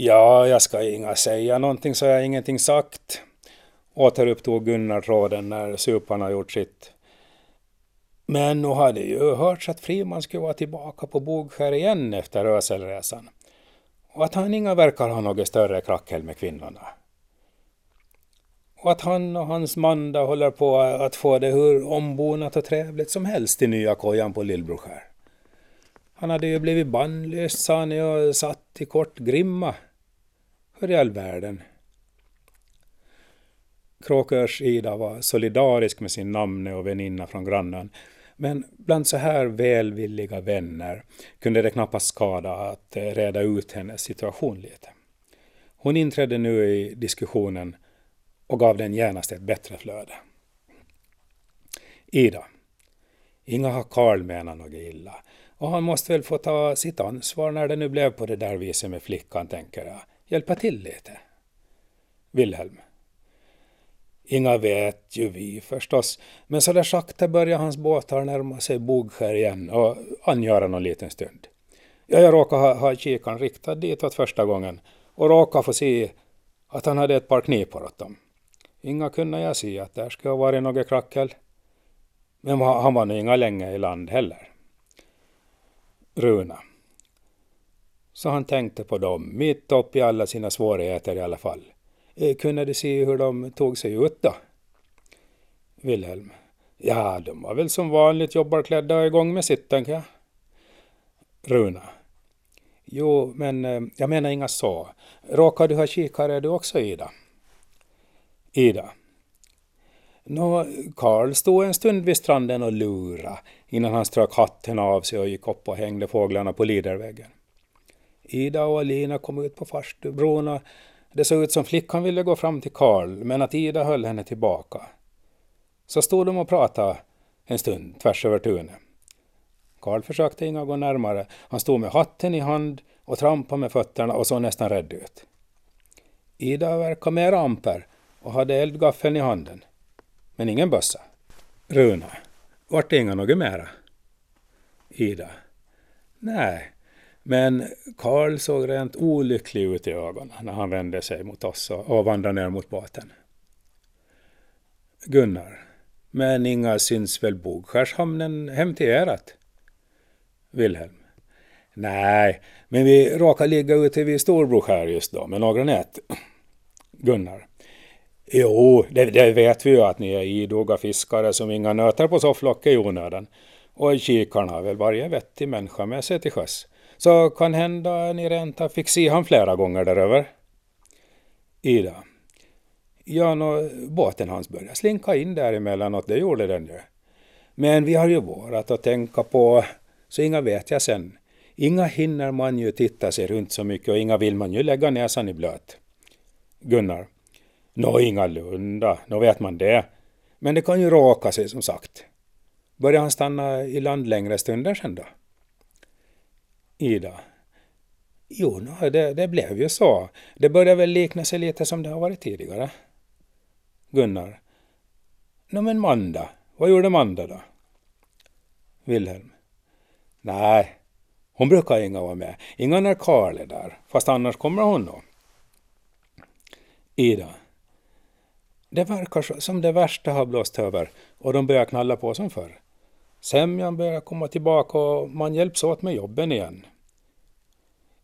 Ja, jag ska inga säga någonting så jag har ingenting sagt. Återupptog Gunnar tråden när suparna gjort sitt. Men nu hade ju hörts att Friman skulle vara tillbaka på Bogskär igen efter Öselresan. Och att han inga verkar ha något större krackel med kvinnorna. Och att han och hans Manda håller på att få det hur ombonat och trevligt som helst i nya kojan på Lillbroskär. Han hade ju blivit bannlyst sa han, och satt i kort grimma. Hur i all världen? Kråkörs Ida var solidarisk med sin namne och väninna från grannen. Men bland så här välvilliga vänner kunde det knappast skada att eh, reda ut hennes situation lite. Hon inträdde nu i diskussionen och gav den genast ett bättre flöde. Ida. Inga har Karl menat något illa. Och han måste väl få ta sitt ansvar när det nu blev på det där viset med flickan, tänker jag. Hjälpa till lite. Wilhelm. Inga vet ju vi förstås, men så där sakta börjar hans båtar närma sig Bogskär igen och angöra någon liten stund. Ja, jag råkade ha, ha kikaren riktad ditåt första gången och råkade få se att han hade ett par knipor åt dem. Inga kunde jag se att där skulle ha varit något krackel. Men han var nog inga länge i land heller. Runa. Så han tänkte på dem, mitt upp i alla sina svårigheter i alla fall. Eh, kunde du se hur de tog sig ut då? Wilhelm. Ja, de var väl som vanligt jobbarklädda och igång med sitt, tänker jag. Runa. Jo, men eh, jag menar inga så. Råkar du ha kikare du också, Ida? Ida. Nå, Karl stod en stund vid stranden och lura innan han strök hatten av sig och gick upp och hängde fåglarna på liderväggen. Ida och Alina kom ut på farstubron och det såg ut som flickan ville gå fram till Karl men att Ida höll henne tillbaka. Så stod de och pratade en stund tvärs över tunet. Karl försökte inga gå närmare. Han stod med hatten i hand och trampade med fötterna och såg nästan rädd ut. Ida verkade mer amper och hade eldgaffeln i handen. Men ingen bössa. Runa. Vart det inga något mera? Ida. Nej, men Karl såg rent olycklig ut i ögonen när han vände sig mot oss och vandrade ner mot båten. Gunnar. Men inga syns väl Bogskärshamnen hem till erat? Wilhelm. Nej, men vi råkar ligga ute vid Storbroskär just då med några nät. Gunnar. Jo, det, det, vet vi ju att ni är idoga fiskare som inga nöter på sofflocket i onödan. Och kikaren har väl varje vettig människa med sig till sjöss. Så kan hända ni renta fick se han flera gånger däröver. Ida. Ja, nå, båten hans började slinka in där emellanåt, det gjorde den ju. Men vi har ju vårat att tänka på, så inga vet jag sen. Inga hinner man ju titta sig runt så mycket och inga vill man ju lägga näsan i blöt. Gunnar. Nå, ingalunda, nå vet man det. Men det kan ju råka sig som sagt. Börjar han stanna i land längre stunder sen då? Ida. Jo, no, det, det blev ju så. Det börjar väl likna sig lite som det har varit tidigare. Gunnar. Nå men Manda, vad gjorde Manda då? Wilhelm. Nej, hon brukar inga vara med. Inga när Karl är där, fast annars kommer hon nog. Ida. Det verkar som det värsta har blåst över och de börjar knalla på som förr. Sämjan börjar komma tillbaka och man hjälps åt med jobben igen.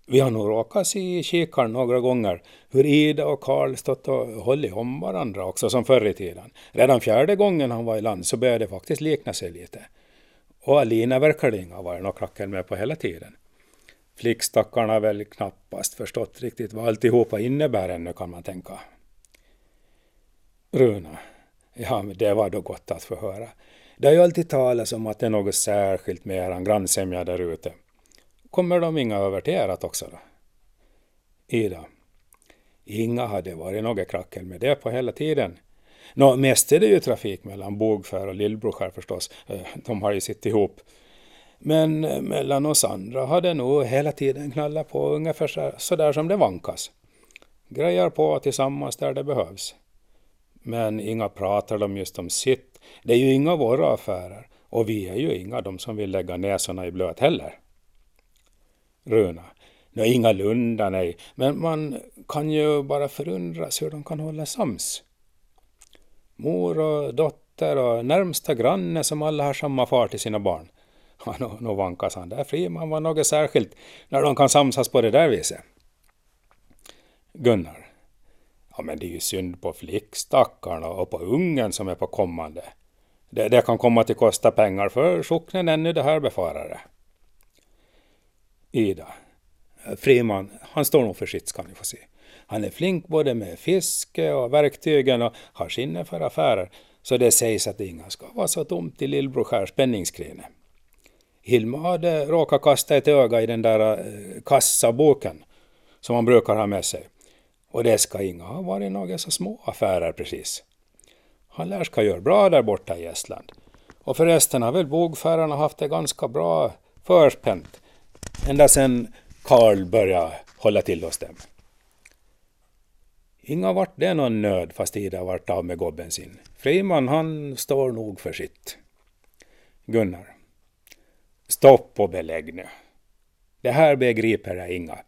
Vi har nog råkat se i kikaren några gånger hur Ida och Karl stått och hållit om varandra också som förr i tiden. Redan fjärde gången han var i land så började det faktiskt likna sig lite. Och Alina verkar det inga varit något krackel med på hela tiden. Flickstackarna har väl knappast förstått riktigt vad alltihopa innebär ännu kan man tänka. Runa. Ja, men det var då gott att få höra. Det har ju alltid talats om att det är något särskilt med eran grannsämja där ute. Kommer de inga över till erat också då? Ida. Inga hade varit något krackel med det på hela tiden. Nå, mest är det ju trafik mellan Bogskär och Lillbroskär förstås. Eh, de har ju sitt ihop. Men eh, mellan oss andra har det nog hela tiden knallat på ungefär så där som det vankas. Grejar på tillsammans där det behövs. Men inga pratar de just om sitt. Det är ju inga våra affärer. Och vi är ju inga de som vill lägga näsorna i blöt heller. Runa. Nå, ingalunda nej, men man kan ju bara förundras hur de kan hålla sams. Mor och dotter och närmsta granne som alla har samma far till sina barn. Ja, nå, nå vankas han där Friman var något särskilt när de kan samsas på det där viset. Gunnar. Ja, men det är ju synd på flickstackarna och på ungen som är på kommande. Det, det kan komma att kosta pengar för socknen ännu det här befarar Ida. Eh, Friman, han står nog för sitt ska ni få se. Han är flink både med fiske och verktygen och har sinne för affärer, så det sägs att inga ska vara så tomt i Lillbror Skärs penningskrine. Hilma hade råkat kasta ett öga i den där eh, kassaboken som han brukar ha med sig. Och det ska inga ha varit några så små affärer precis. Han lär ska göra bra där borta i Estland. Och förresten har väl bogfärarna haft det ganska bra förspänt ända sedan Karl började hålla till hos dem. Inga vart det någon nöd fast Ida vart av med gobben sin. Friman han står nog för sitt. Gunnar. Stopp och belägg nu. Det här begriper jag inga.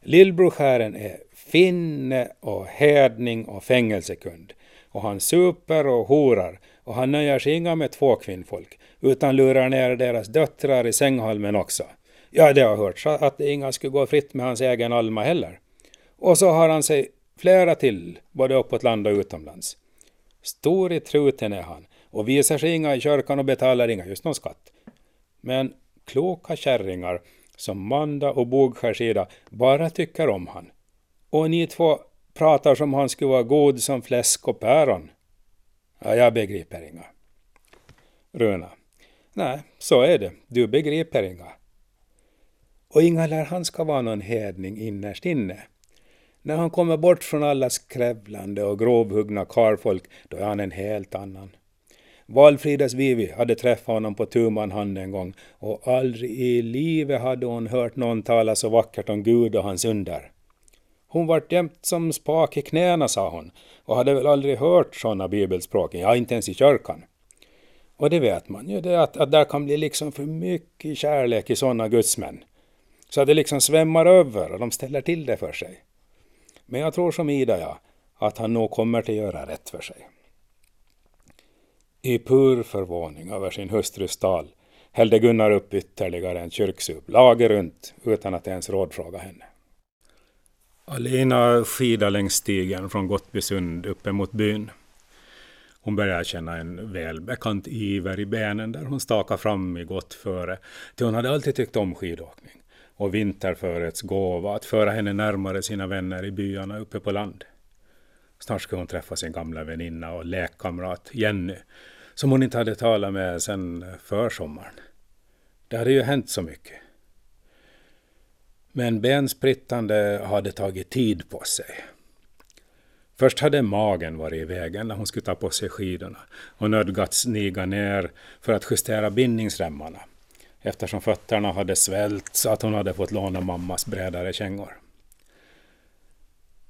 Lillbrorskären är finne och hädning och fängelsekund. Och han super och horar och han nöjer sig inga med två kvinnfolk utan lurar ner deras döttrar i sänghalmen också. Ja, det har hörts att inga skulle gå fritt med hans egen Alma heller. Och så har han sig flera till, både uppåt land och utomlands. Stor i truten är han och visar sig inga i kyrkan och betalar inga just någon skatt. Men kloka kärringar som Manda och Bogskärsida bara tycker om han. Och ni två pratar som han skulle vara god som fläsk och päron. Ja, jag begriper inga. Runa. Nej, så är det. Du begriper inga. Och inga lär han ska vara någon hedning innerst inne. När han kommer bort från alla skrävlande och grovhuggna karfolk, då är han en helt annan. Valfridas Vivi hade träffat honom på tu hand en gång och aldrig i livet hade hon hört någon tala så vackert om Gud och hans under. Hon vart jämt som spak i knäna, sa hon, och hade väl aldrig hört sådana bibelspråk, ja, inte ens i kyrkan. Och det vet man ju, det att, att där kan bli liksom för mycket kärlek i sådana gudsmän. Så att det liksom svämmar över och de ställer till det för sig. Men jag tror som Ida, ja, att han nog kommer till göra rätt för sig. I pur förvåning över sin hustrus tal hällde Gunnar upp ytterligare en kyrksup, lager runt, utan att ens rådfråga henne. Alina skidar längs stigen från Gottbysund uppemot byn. Hon började känna en välbekant iver i benen där hon stakade fram i gott före, till hon hade alltid tyckt om skidåkning och vinterförets gåva att föra henne närmare sina vänner i byarna uppe på land. Snart skulle hon träffa sin gamla väninna och lekkamrat Jenny, som hon inte hade talat med sedan försommaren. Det hade ju hänt så mycket. Men bensprittande hade tagit tid på sig. Först hade magen varit i vägen när hon skulle ta på sig skidorna och nödgats niga ner för att justera bindningsremmarna eftersom fötterna hade svällt så att hon hade fått låna mammas bredare kängor.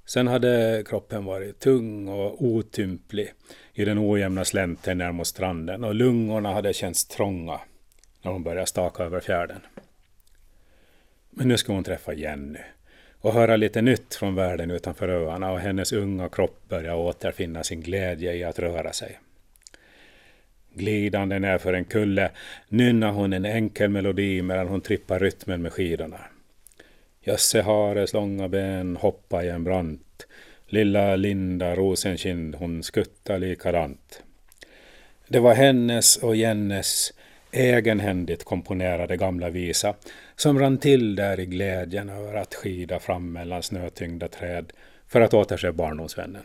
Sen hade kroppen varit tung och otymplig i den ojämna slänten ner mot stranden och lungorna hade känts trånga när hon började staka över fjärden. Men nu ska hon träffa Jenny och höra lite nytt från världen utanför öarna och hennes unga kropp börja återfinna sin glädje i att röra sig. Glidande nerför en kulle nynnar hon en enkel melodi medan hon trippar rytmen med skidorna. Jösse Hares långa ben hoppa i en brant. Lilla Linda Rosenkind hon skuttar likadant. Det var hennes och Jennes egenhändigt komponerade gamla visa som rann till där i glädjen över att skida fram mellan snötyngda träd för att återse barndomsvännen.